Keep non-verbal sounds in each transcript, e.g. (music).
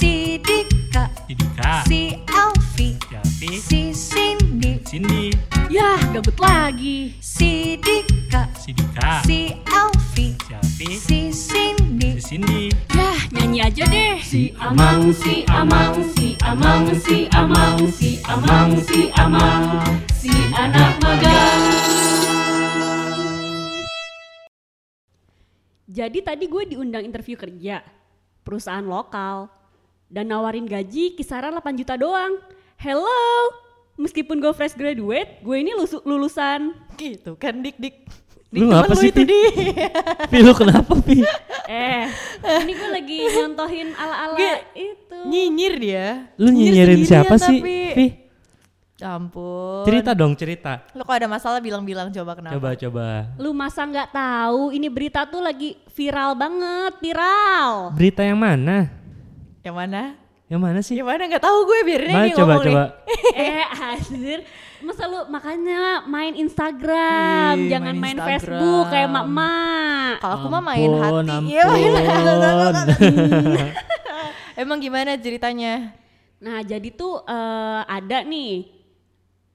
Si Dika, Si Dika, si Alfi, Selfie, si Cindy, Cindy, Yah, gabut lagi. si Dika, si Dika, si Alfi, Selfie, si Cindy, si Cindy. Yah, nyanyi aja deh. Si Amang, si Amang, si Amang, si Amang, si Amang, si Amang, Si anak magang. Jadi tadi gue diundang interview kerja perusahaan lokal dan nawarin gaji kisaran 8 juta doang. Hello, meskipun gue fresh graduate, gue ini lusu- lulusan Gitu kan dik dik. Lu temen lu sih, itu Pi? di. Pi lu kenapa Pi? eh ini gue lagi nyontohin ala-ala itu. Nyinyir dia. Lu Nyinyir nyinyirin siapa sih? Pi, Ampun. cerita dong cerita. Lo kok ada masalah bilang-bilang coba kenapa? Coba coba. Lu masa nggak tahu ini berita tuh lagi viral banget, viral. Berita yang mana? Yang mana? Yang mana sih? Yang mana nggak tahu gue biarin Mana ini coba ngomong nih. coba. (laughs) eh anjir masa lu makanya main Instagram jangan main main, Instagram. Facebook kayak emak-emak Kalau aku mah main Ampun, hati. Iya, main ampun. (laughs) Emang gimana ceritanya? nah jadi tuh eh, ada nih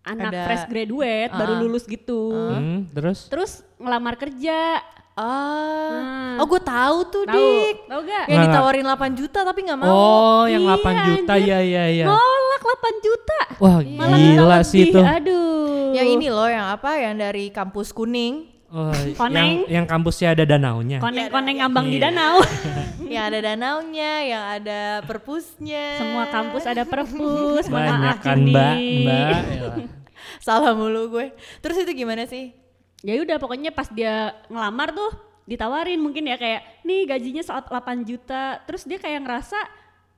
anak Ada. fresh graduate baru Ah. lulus gitu Hmm, terus? terus ngelamar kerja Ah, Hmm. oh gue tahu tuh tahu dik. tahu gak Yang ditawarin 8 juta tapi nggak mau. Oh, yang Iya, 8 juta anjir. ya ya ya. nolak 8 juta Wah, Malah gila sih itu. aduh Yang ini loh yang apa yang dari kampus kuning. Oh, yang Koneng. yang kampusnya ada danaunya. koneng-koneng ngambang di Iya. danau (laughs) yang ada danaunya, yang ada perpusnya. semua kampus ada perpus Banyak kan. Mbak, Mbak. Elah. (laughs) Salah mulu gue. Terus itu gimana sih? Ya udah pokoknya pas dia ngelamar tuh ditawarin mungkin ya kayak nih gajinya saat 8 juta terus dia kayak ngerasa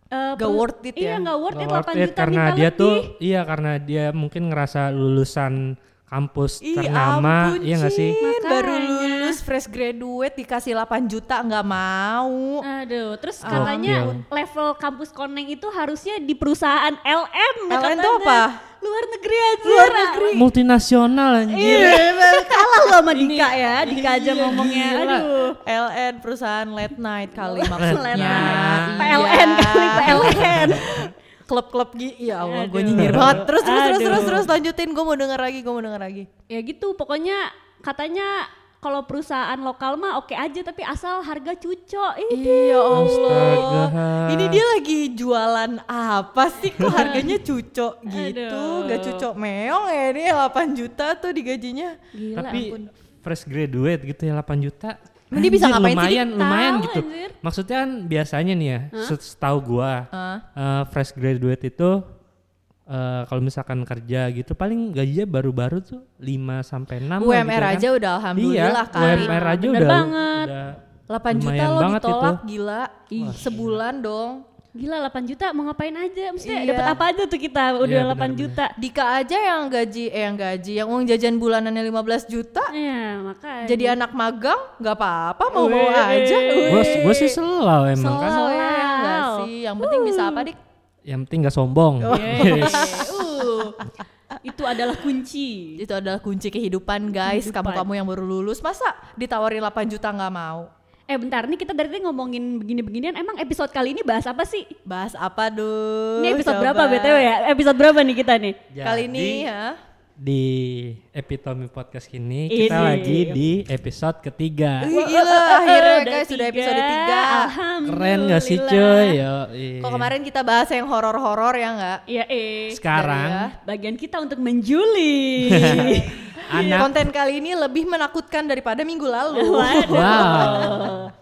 eh, Gak worth it iya ya? nggak worth it Nggak 8 worth it juta karena minta dia lebih. tuh iya karena dia mungkin ngerasa lulusan kampus Ih, ternama ampun, iya nggak sih? Cin. Baru Makanya. lulus fresh graduate dikasih 8 juta nggak mau. Aduh, terus Oh, katanya Gokil. level kampus Koneng itu harusnya di perusahaan LM. LM katanya. tuh apa? Luar negeri aja. Luar negeri. Multinasional anjir. Iya, kalah lo sama Dika ya. Dika aja ngomongnya. gila. Aduh. LN perusahaan late night kali maksudnya. night. Iya. PLN kali PLN. (laughs) Klub-klub gitu. Ya Allah, gue nyinyir banget. Terus terus terus terus terus lanjutin. Gue mau denger lagi, gue mau denger lagi. ya gitu, pokoknya katanya kalau perusahaan lokal mah oke aja tapi asal harga cucok. Ih, Iya. Allah. Ini dia lagi jualan apa sih kok harganya cucok gitu. Aduh. Gak cucok meong ya ini 8 juta tuh digajinya. gila. Tapi fresh graduate gitu ya 8 juta. Dia bisa ngapain sih, lumayan, Dik? lumayan Tahu, gitu. anjir. Maksudnya kan biasanya nih ya, setahu gua Ah. eh, fresh graduate itu eh, kalau misalkan kerja gitu paling gajinya baru-baru tuh 5 sampai 6 lah UMR gitu kan. aja udah alhamdulillah iya, kali. UMR aja Bener udah banget. udah 8 juta lo banget ditolak itu. gila. Ih. Sebulan dong. Gila 8 juta mau ngapain aja? Maksudnya Iya. dapat apa aja tuh kita udah Iya, 8 benar-benar. juta. Dika aja yang gaji eh yang gaji yang uang jajan bulanannya 15 juta. Iya, makanya. Jadi anak magang nggak apa-apa mau mau Wih. aja. Gue gue sih selau emang kan. Selalu ya Selalu. sih. Yang penting bisa apa dik? Yang penting gak sombong. Yeay. uh, itu adalah kunci. Itu adalah kunci kehidupan guys. Kehidupan. Kamu-kamu yang baru lulus masa ditawarin 8 juta nggak mau? Eh bentar nih kita dari tadi ngomongin begini-beginian emang episode kali ini bahas apa sih? Bahas apa dong? Ini episode berapa BTW ya? Episode berapa nih kita nih? Kali ini Jadi, ya. Di Epitome Podcast ini Ini. kita lagi di episode ketiga. Wih, Gila, akhirnya Udah guys sudah tiga. episode 3. Keren gak sih cuy? Yo, Kok kemarin kita bahas yang horor-horor ya nggak? Iya eh. Sekarang ya. Bagian kita untuk menjuli. (laughs) anak Konten kali ini lebih menakutkan daripada minggu lalu. (laughs) Waduh. Wow.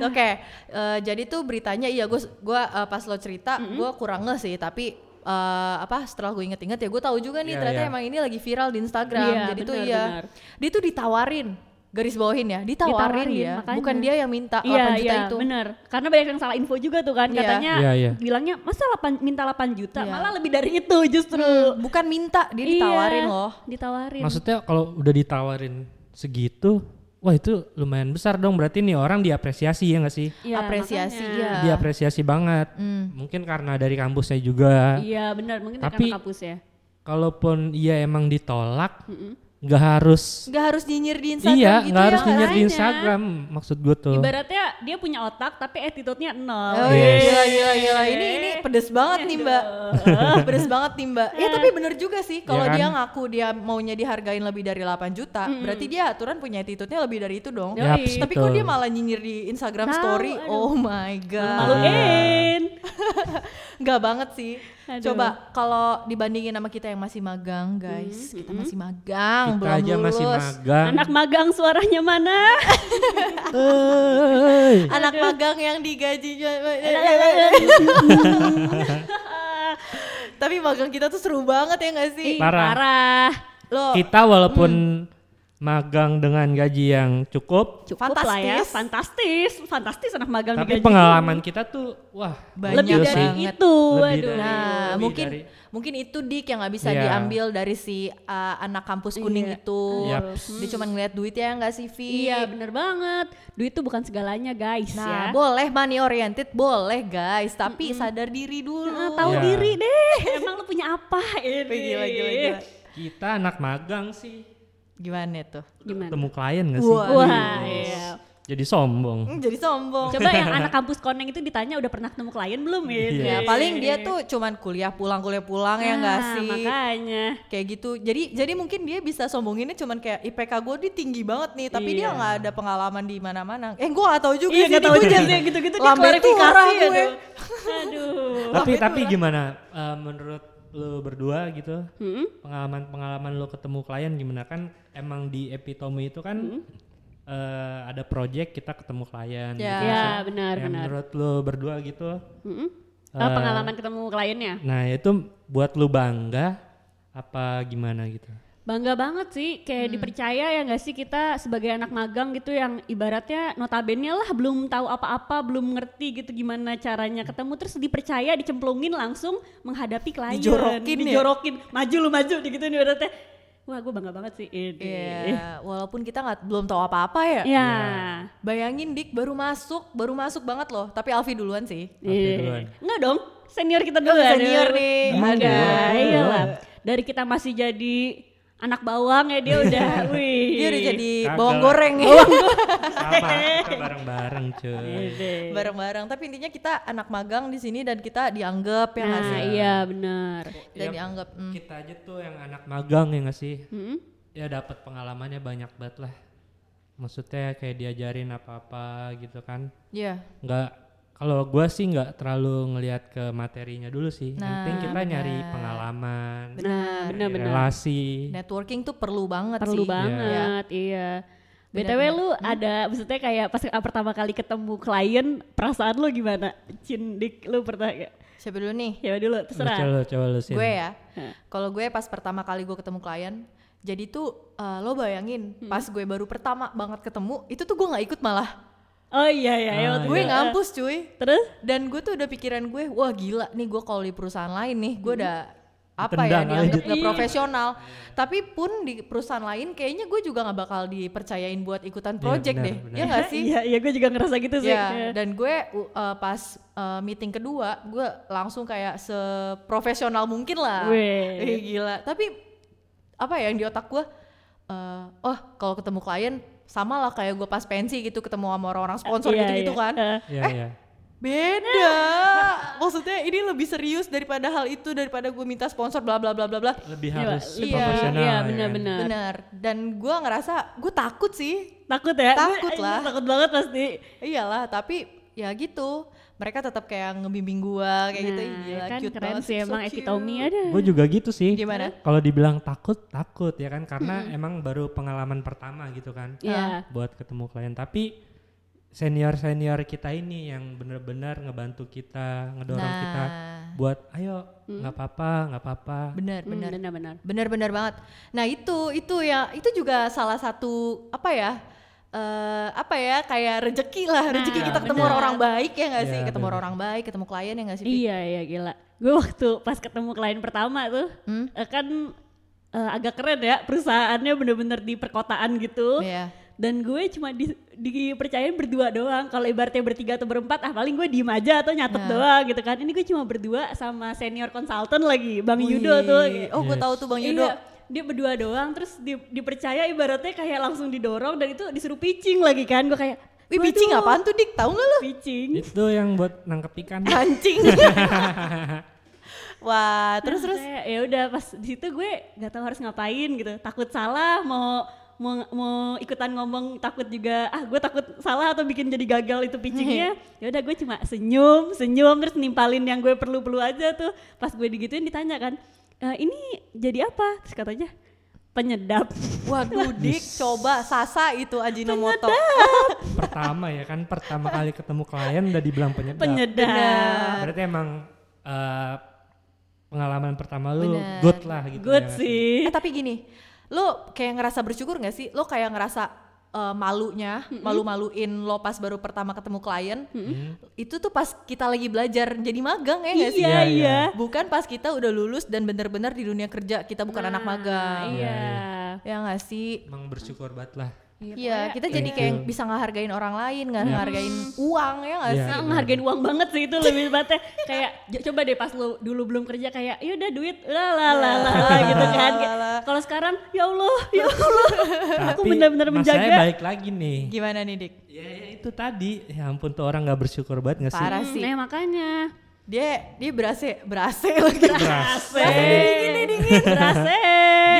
Oke, eh, jadi tuh beritanya iya gue gua eh, pas lo cerita gue kurang nge sih tapi eh, apa setelah gue inget-inget ya gue tahu juga nih Iya, ternyata iya. emang ini lagi viral di Instagram. Iya, jadi tuh iya benar. dia tuh ditawarin garis bawahin ya ditawarin, Ditawarin, ya makanya. bukan dia yang minta 8 Iya, juta iya, itu. bener. Karena banyak yang salah info juga tuh kan. Iya. Katanya Iya, iya. bilangnya masa 8, minta 8 juta, Iya. malah lebih dari itu justru. Hmm, bukan minta dia ditawarin Iya, loh. Ditawarin. Maksudnya kalau udah ditawarin segitu, wah itu lumayan besar dong. Berarti nih orang diapresiasi ya nggak sih? Iya, apresiasi, makanya. iya. Diapresiasi banget. Hmm. Mungkin karena dari kampusnya juga. Iya benar, mungkin Tapi- karena kampus ya. Kalaupun iya emang ditolak, Mm-mm. nggak harus nggak harus nyinyir di Instagram iya gitu nggak ya harus nyinyir di. Instagram maksud gue tuh Ibaratnya dia punya otak tapi attitude-nya nol. Oh Yes. iya gila gila gila ini ini pedes banget nih mbak (laughs) (laughs) pedes banget nih mbak ya tapi bener juga sih kalau Iya kan? dia ngaku dia maunya dihargain lebih dari 8 juta berarti dia aturan punya attitude-nya lebih dari itu dong. Yaps, tapi betul. kok dia malah nyinyir di Instagram story aduh. oh my god Maluin. (laughs) nggak banget sih Aduh. coba kalau dibandingin sama kita yang masih magang guys. Kita masih magang kita belum aja lulus. masih magang. Anak magang suaranya mana? (laughs) Anak magang yang digajinya (laughs) tapi magang kita tuh seru banget ya nggak sih? Ih, Parah. Parah. lo kita walaupun magang dengan gaji yang cukup Cukup lah ya, Fantastis. fantastis, fantastis anak magang tapi digaji. pengalaman kita tuh wah Banyak lebih dari sih. banget. itu. Lebih Aduh. dari- Nah, lebih mungkin dari- mungkin itu dik yang nggak bisa Iya. diambil dari si uh, anak kampus kuning Iya. itu. Yaps. Dia cuma ngeliat duit ya nggak sih, Vi? Iya, bener banget. Duit itu bukan segalanya, guys Nah, ya. boleh money oriented, boleh guys, tapi sadar diri dulu. Nah, tahu Iya. diri deh. (laughs) Emang lu punya apa ini? Gila, gila, gila. kita anak magang sih Gimana tuh? Gimana? ketemu klien gak sih Wah. Wah, iya. jadi sombong Hmm, jadi sombong. Coba yang anak kampus koneng itu ditanya udah pernah ketemu klien belum ya? Iya. Ya, paling dia tuh cuman kuliah pulang kuliah pulang ya nggak Nah, sih? Makanya. kayak gitu jadi jadi mungkin dia bisa sombonginnya cuman kayak IPK gue dia tinggi banget nih tapi dia Iya. nggak ada pengalaman di mana-mana eh gue tahu juga Iya, sih ini tahu juga gitu-gitu dia klarifikasi ya gue. Aduh. tapi tapi gimana eh, menurut lo berdua gitu Hmm? pengalaman pengalaman lo ketemu klien gimana kan emang di epitome itu kan eh, ada project kita ketemu klien Ya. gitu Ya, sih. benar, Yang benar. menurut lo berdua gitu Mm-mm. Eh, Oh, pengalaman ketemu kliennya? nah itu buat lo bangga apa gimana gitu Bangga banget sih, kayak Hmm. dipercaya ya nggak sih kita sebagai anak magang gitu yang ibaratnya notabene lah belum tahu apa-apa, belum ngerti gitu gimana caranya ketemu terus dipercaya, dicemplungin langsung menghadapi klien. Dijorokin ya? Dijorokin, maju lu maju gitu nih ibaratnya. Wah gue bangga banget sih ini. Iya, walaupun kita nggak belum tahu apa-apa ya. Ya. Bayangin Dik baru masuk, baru masuk banget loh. Tapi Alfi duluan sih. Oke, Iya. duluan. Enggak dong, senior kita Oh, dulu senior nih. Ada, duluan? iyalah. Dari kita masih jadi anak bawang ya dia udah, (laughs) wih. Dia udah jadi Kagak bawang goreng ya. (laughs) sama kita bareng-bareng cuy Ide. Bareng-bareng. Tapi intinya kita anak magang di sini dan kita dianggap ya Nah, sih? iya benar. Dan Ya, dianggap. mm. kita aja tuh yang anak magang ya nggak sih Mm-mm. ya dapat pengalamannya banyak banget lah maksudnya kayak diajarin apa-apa gitu kan Iya. nggak kalau gua sih nggak terlalu ngelihat ke materinya dulu sih yang penting Nah, kita nyari benar. pengalaman Nah, benar-benar. relasi Networking tuh perlu banget Perlu sih. banget, iya. BTW Benar-benar. lu ada maksudnya kayak pas pertama kali ketemu klien, perasaan lu gimana? Cindik lu pernah kayak Siapa dulu nih? ya dulu Lu terserah. coba coba lu. Gue ya. Kalau gue pas pertama kali gue ketemu klien, jadi tuh eh, lo bayangin pas gue baru pertama banget ketemu, itu tuh gue nggak ikut malah. Oh iya iya, ya, Ah, waktu gue itu. ngampus cuy. Terus? Dan gue tuh udah pikiran gue, wah gila nih gue kalau di perusahaan lain nih, gue udah apa ya Ditendang dianggap aja. gak Iya. profesional. Tapi pun di perusahaan lain kayaknya gue juga nggak bakal dipercayain buat ikutan Iya, project benar, deh. benar. Ya nggak sih? (laughs) Iya, iya gue juga ngerasa gitu sih. Ya, Iya. dan gue uh, pas uh, meeting kedua, gue langsung kayak seprofesional mungkin lah. Eh, gila. Tapi apa ya yang di otak gue, uh, oh kalau ketemu klien sama lah kayak gue pas pensi gitu ketemu sama orang-orang sponsor Iya, gitu-gitu iya. kan. Eh, Iya, iya. Beda. Maksudnya ini lebih serius daripada hal itu daripada gue minta sponsor bla bla bla bla bla. lebih Iya, harus iya, profesional iya, ya kan? benar-benar. Benar. Dan gue ngerasa gue takut sih. takut ya? Takut lah. Takut banget pasti. Iyalah, tapi ya gitu. Mereka tetap kayak ngebimbing gua kayak gitu. Nah, Gila, kan cute keren banget sih so emang epitomi ada. gue juga gitu sih Gimana? kalau dibilang takut takut ya kan karena emang baru pengalaman pertama gitu kan Iya. buat ketemu klien tapi senior senior kita ini yang bener-bener ngebantu kita ngedorong Nah. kita buat ayo nggak apa-apa nggak apa-apa Bener, Hmm, bener. benar-benar. Bener-bener banget. Nah itu, itu ya, itu juga salah satu apa ya? Eh apa ya kayak rejeki lah rezeki Nah, kita ketemu bener. orang-orang baik ya nggak sih Iya, ketemu bener. orang baik ketemu klien ya nggak sih? Iya iya gila. Gue waktu pas ketemu klien pertama tuh Hmm? eh, kan eh, agak keren ya perusahaannya bener-bener di perkotaan gitu. Iya. Dan gue cuma di, dipercayain berdua doang. Kalau ibaratnya bertiga atau berempat, ah paling gue diem aja atau nyatet Nah. doang gitu kan. Ini gue cuma berdua sama senior konsultan lagi, Bang Wih. Yudo tuh. oh gue Yes. tahu tuh bang Yudo Iya. Dia berdua doang terus di- dipercaya ibaratnya kayak langsung didorong dan itu disuruh pitching lagi kan gue kayak Wih pitching apaan tuh dik? Tahu nggak lo? pitching Itu yang buat nangkep ikan. Mancing. (laughs) Wah terus terus. Kayak, ya udah pas di situ gue nggak tahu harus ngapain gitu takut salah mau mau mau ikutan ngomong takut juga ah gue takut salah atau bikin jadi gagal itu pitchingnya (laughs) ya udah gue cuma senyum senyum terus nimpalin yang gue perlu perlu aja tuh pas gue digituin ditanya kan "E, ini jadi apa terus katanya penyedap Waduh (laughs) dik coba Sasa itu Ajinomoto. (laughs) pertama ya kan pertama kali ketemu klien udah dibilang penyedap. penyedap Berarti emang eh, pengalaman pertama lu Bener. good lah gitu. good ya. sih Eh tapi gini, lo kayak ngerasa bersyukur gak sih? Lo kayak ngerasa eh, malunya, malu-maluin lo pas baru pertama ketemu klien. Itu tuh pas kita lagi belajar jadi magang ya gak sih? iya Iya, iya. iya Bukan pas kita udah lulus dan bener-bener di dunia kerja kita bukan anak magang. iya Ya gak sih? Emang bersyukur banget lah. Iya, kita jadi Thank kayak you. bisa ngehargain orang lain, nggak Iya. ngehargain uang ya nggak Iya. sih? Nah, ngehargain uang banget sih itu lebih banget kayak coba deh pas lu dulu belum kerja kayak ya udah duit lah lah," gitu kan Kayak, kalau sekarang ya Allah ya (laughs) Allah aku benar-benar masalahnya menjaga balik lagi nih. Gimana nih Dik? Ya, ya itu tadi. Ya ampun tuh orang nggak bersyukur banget gak sih? Parah sih. nah makanya Dia dia berasa berasa lagi. Berasa. dingin nih dingin berasa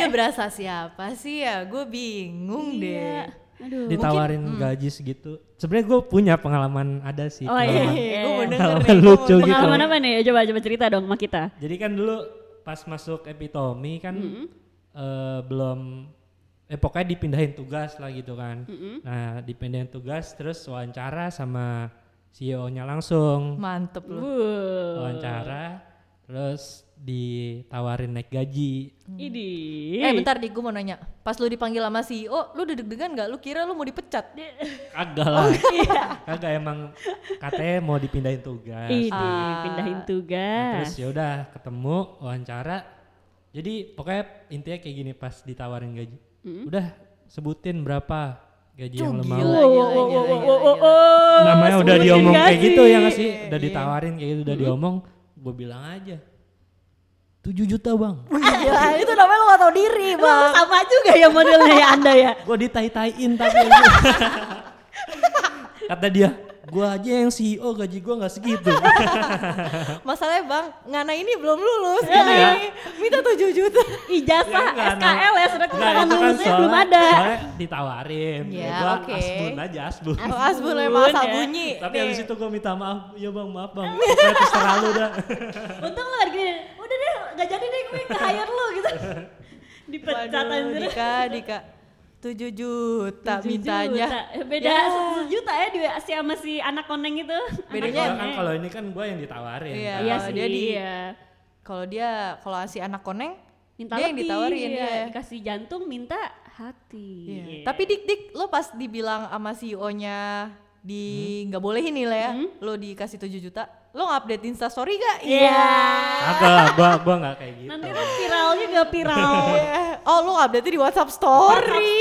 Dia berasa siapa sih ya? Gue bingung Iya. deh. aduh Ditawarin gaji segitu. Sebenarnya gue punya pengalaman ada sih. oh iya, pengalaman. iya. Gue mau denger Pengalaman lucu gitu. pengalaman apa nih coba coba cerita dong sama kita Jadi kan dulu pas masuk epitomi kan eh, belum eh pokoknya dipindahin tugas lah gitu kan. Nah, dipindahin tugas terus wawancara sama CEO-nya langsung. Mantep lu. Wuh. Wawancara terus ditawarin naik gaji. ini Eh bentar dik, gue mau nanya. Pas lu dipanggil sama CEO, lu udah deg-degan gak? Lu kira lu mau dipecat? Kagak lah. Kagak emang katanya mau dipindahin tugas. ini Ah. pindahin Nah, tugas terus ya udah ketemu wawancara. Jadi pokoknya intinya kayak gini pas ditawarin gaji. Udah sebutin berapa gaji yang lo mau. Namanya udah diomong kayak gitu ya gak sih? Udah ditawarin kayak gitu udah diomong, gue bilang aja. 7 juta bang. Gila, itu namanya lu gak tau diri bang. sama juga ya modelnya ya anda ya Gue ditai-taiin tapi. (laughs) Kata dia, gue aja yang CEO gaji gue nggak segitu. (laughs) Masalahnya bang, Ngana ini belum lulus. Iya. Ini minta 7 juta. ijazah Ya, enggak, SKL ya surat Enggak, keterangan itu kan lulusnya soalnya- belum ada Soalnya ditawarin. Ya, gue oke. asbun aja asbun. Oh, Asbun emang asal ya. bunyi. Tapi Nih. habis itu gue minta maaf, ya bang maaf bang, (laughs) terserah lu dah. untung lu gak gini gak jadi deh gue nge hire lu gitu (laughs) dipecat Waduh, anjir Dika, Dika. 7 juta 7 mintanya. juta. Eh, beda Ya. 10 juta ya di si sama si anak koneng itu Bedanya Kalau kan kalau ini kan gue yang ditawarin. Iya, kan. iya kalau sih dia di- iya. Kalau dia kalau si anak koneng minta dia yang ditawarin iya. ya. dikasih jantung minta hati Iya. Iya. Tapi dik dik lo pas dibilang sama CEO-nya di Hmm? nggak bolehin nih lah ya, lo dikasih 7 juta, lo nge-update Insta story gak? iya Kagak lah, gue gua nggak kayak gitu. nanti tuh viralnya gak viral (laughs) Iya. Oh lo update di WhatsApp story.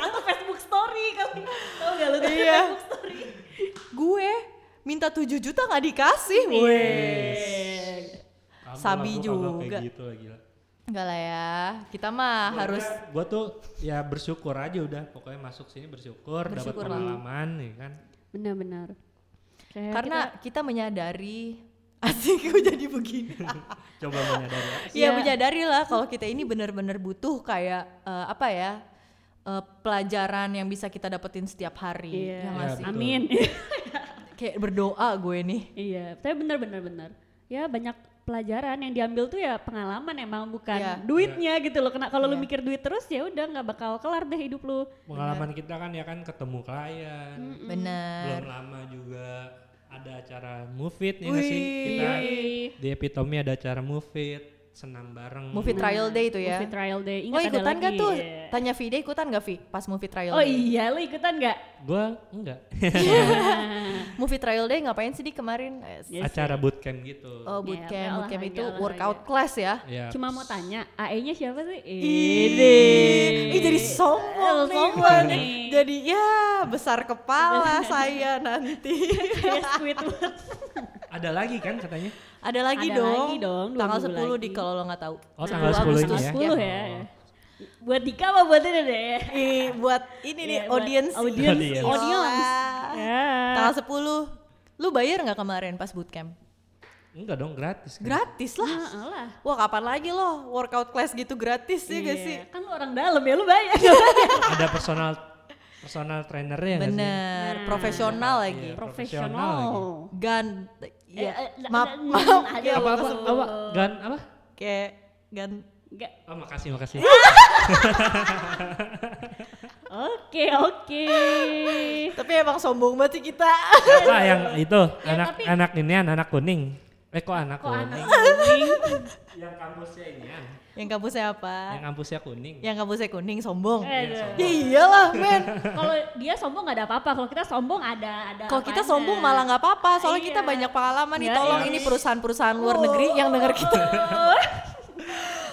atau Facebook story kali tau gak lu tuh Iya. Facebook story Gue minta 7 juta nggak dikasih. Wes. Kagak Sabi gua juga. Kayak gitu gila. Enggak lah ya. Kita mah harus Gue tuh ya bersyukur aja udah, pokoknya masuk sini bersyukur, dapat pengalaman nih kan. benar-benar karena kita, menyadari (laughs) asik gue jadi begini. (laughs) Coba menyadari. Iya Iya. menyadari lah kalau kita ini benar-benar butuh kayak eh, apa ya eh, pelajaran yang bisa kita dapetin setiap hari. Iya. Ya Iya, betul. amin (laughs) Kayak berdoa gue nih. Iya, tapi benar-benar benar. Ya banyak pelajaran yang diambil tuh ya pengalaman emang bukan Iya. duitnya gitu loh. Kena kalau lu Iya. mikir duit terus ya udah nggak bakal kelar deh hidup lu. Pengalaman kita kan ya kan ketemu klien, Bener. belum lama juga ada acara move it ya sih kita di epitomi ada acara move it senam bareng Movie trial day itu ya. Movie trial day. Oh Ingat ada ikutan gak lagi. tuh? Iya. Tanya Vide ikutan gak Vi pas movie trial Oh day? iya, lu ikutan nggak? gua enggak (laughs) Movie trial day ngapain sih di kemarin? Yes, acara bootcamp gitu Oh Ya, bootcamp, olahraga, bootcamp itu olahraga. workout class ya? ya Cuma mau tanya, AE-nya siapa sih? Ih, ih jadi sombong nih Sombong nih. nih. Jadi ya besar kepala (laughs) saya nanti. Kayak Squidward. ada Ada lagi kan katanya? Ada lagi Ada dong. lagi dong, Tanggal minggu 10 di kalau lo nggak tahu. Oh, tanggal 10 Tanggal itu ya. 10 ya. ya. Buat Dika apa buat ini deh? Ih, buat ini nih Iya, buat audience. audience. Audience. Audience. Iyalah. Ya. Tanggal 10. Lu bayar nggak kemarin pas bootcamp? Enggak dong, gratis kan. Gratis lah. Nah, lah. Wah kapan lagi lo workout class gitu gratis sih gak sih? Iya, Kan lu orang dalam ya lu bayar. (laughs) Ada personal personal trainernya nggak sih? Bener, profesional lagi. Iya. profesional Profesional. Gan, Eh, ya eh, maaf, eh, maaf, ya Apa apa apa? Gan apa? Kayak gan, Enggak. Oh, makasih makasih. (laughs) Oke, oke. tapi emang sombong banget sih kita. ah, yang itu Ya, anak tapi- anak ini anak kuning. Eh kok anak Kok kuning? anak kuning? (laughs) Yang kampusnya ini kan. Yang kampusnya apa? Yang kampusnya kuning. Yang kampusnya kuning sombong. Aduh. Ya iyalah men. (laughs) Kalau dia sombong nggak ada apa-apa. Kalau kita sombong ada ada. Kalau kita sombong malah nggak apa-apa. Soalnya kita Iya. banyak pengalaman nih. Ya, Tolong iya. ini perusahaan-perusahaan luar negeri yang denger kita. (laughs)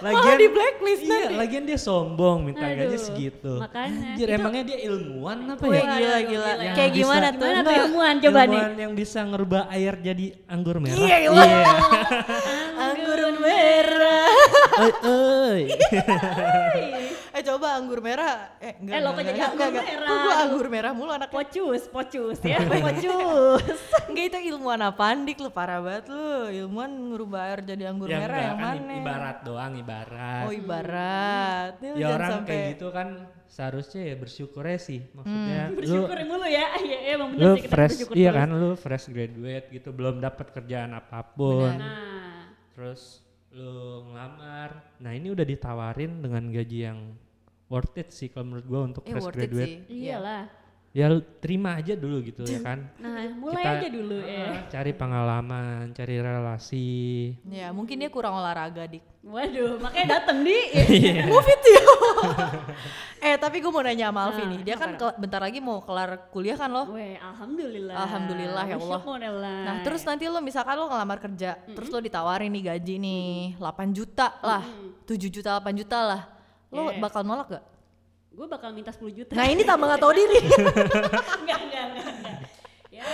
Lagian di blacklist iya, nanti. lagian dia sombong minta Aduh, gaji segitu. makanya. Anjir, Itu- emangnya dia ilmuwan apa Wih ya? gila gila. Yang Kayak bisa- gimana tuh? Gimana tuh ilmuwan coba nih? ilmuwan yang bisa ngerubah air jadi anggur merah. Iya, gila. (laughs) Anggur merah. Oi, oi. (laughs) eh coba anggur merah. Eh enggak. Eh, lo kok jadi anggur enggak. merah? Kok gua anggur merah mulu anaknya. Pocus, pocus ya, (laughs) pocus. (laughs) Enggak itu ilmuwan apaan dik lu parah banget lu. Ilmuwan ngerubah air jadi anggur Ya merah enggak, yang kan mana? ibarat doang, ibarat. Oh ibarat. Lu ya orang sampai kayak gitu kan seharusnya ya bersyukur sih. Maksudnya lu Bersyukur mulu ya. (laughs) Iya, iya, emang bener lu sih kita fresh bersyukur iya terus. kan lu fresh graduate gitu belum dapat kerjaan apa pun Nah, terus lu ngelamar nah ini udah ditawarin dengan gaji yang worth it sih kalau menurut gua untuk Eh fresh graduate sih. iyalah. Ya terima aja dulu gitu ya kan (laughs) Nah, mulai Kita- aja dulu ya. Ah, cari pengalaman cari relasi Ya mungkin dia kurang olahraga dik. Waduh, makanya dateng di. (laughs) Iya. Move it yo. eh tapi gue mau nanya sama Alfi Nah, nih. Dia kan ke- bentar lagi mau kelar kuliah kan lo. Weh, alhamdulillah. Alhamdulillah, ya Allah. Nah terus nanti lo misalkan lo ngelamar kerja, terus lo ditawarin nih gaji nih 8 juta lah, 7 juta 8 juta lah, lo Yeah. bakal nolak gak? Gue bakal minta 10 juta. Nah ini tambah gak tahu diri. (laughs) enggak, enggak, enggak, enggak. Ya,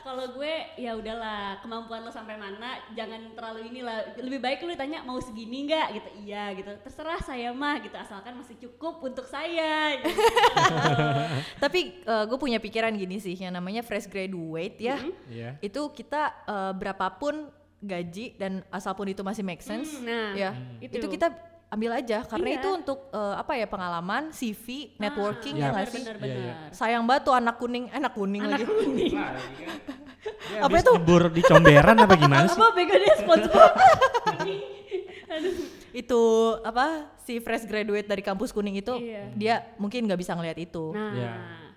kalau gue ya udahlah, kemampuan lo sampai mana, jangan terlalu inilah. Lebih baik lu tanya mau segini enggak gitu. Iya gitu. Terserah saya mah gitu, asalkan masih cukup untuk saya. Gitu. (laughs) Tapi gue punya pikiran gini sih, yang namanya fresh graduate ya, Iya. itu kita eh, berapapun gaji dan asalpun itu masih make sense, Hmm, nah, ya itu. itu. kita ambil aja karena Iya. itu untuk eh, apa ya pengalaman, CV, networking Iya, ya nggak sih? Benar, Iya, iya. benar. Sayang banget tuh anak kuning, eh, anak kuning lagi. (laughs) Dia Apa itu? nyebur di comberan apa gimana sih Apa bego dia SpongeBob? Aduh. (laughs) itu apa si fresh graduate dari kampus kuning itu Iya. dia mungkin nggak bisa ngelihat itu. Nah, Iya.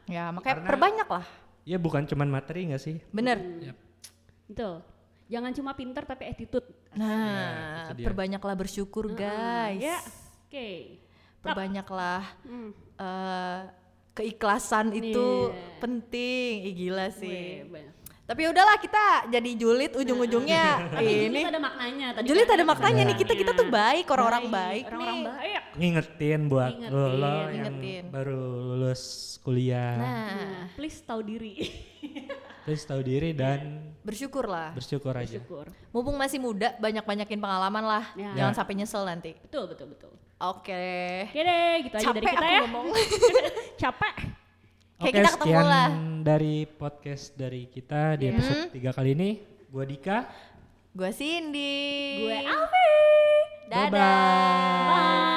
Ya makanya Karena- perbanyak lah. ya bukan cuman materi nggak sih Bener. betul. Jangan cuma pinter tapi attitude. Nah, dia. perbanyaklah bersyukur guys. Ya, oke. Perbanyaklah Hmm. eh, keikhlasan itu Iya. penting. Ih, gila Weh, sih. banyak. Tapi udahlah kita jadi julid ujung-ujungnya Tapi ini. julid ada maknanya. Tadi Julid kan ada maknanya nih kita kita tuh baik orang-orang baik, Baik, Orang-orang nih. baik. ngingetin buat lo, lo Ngingetin, yang ngingetin. baru lulus kuliah Nah, Nah, please tahu diri. (laughs) terus tahu diri dan bersyukurlah. bersyukur aja Syukur. Mumpung masih muda, banyak-banyakin pengalaman lah. Ya. Jangan Ya. sampai nyesel nanti. Betul, betul, betul. Oke. Oke deh, gitu aja dari Capek kita aku ya. ngomong. (laughs) Capek. Kayak Oke, kita ketemu sekian lah. dari podcast dari kita di episode tiga kali ini. Gua Dika. Gue Cindy. Gue Alfi. Dadah. Bye-bye. Bye.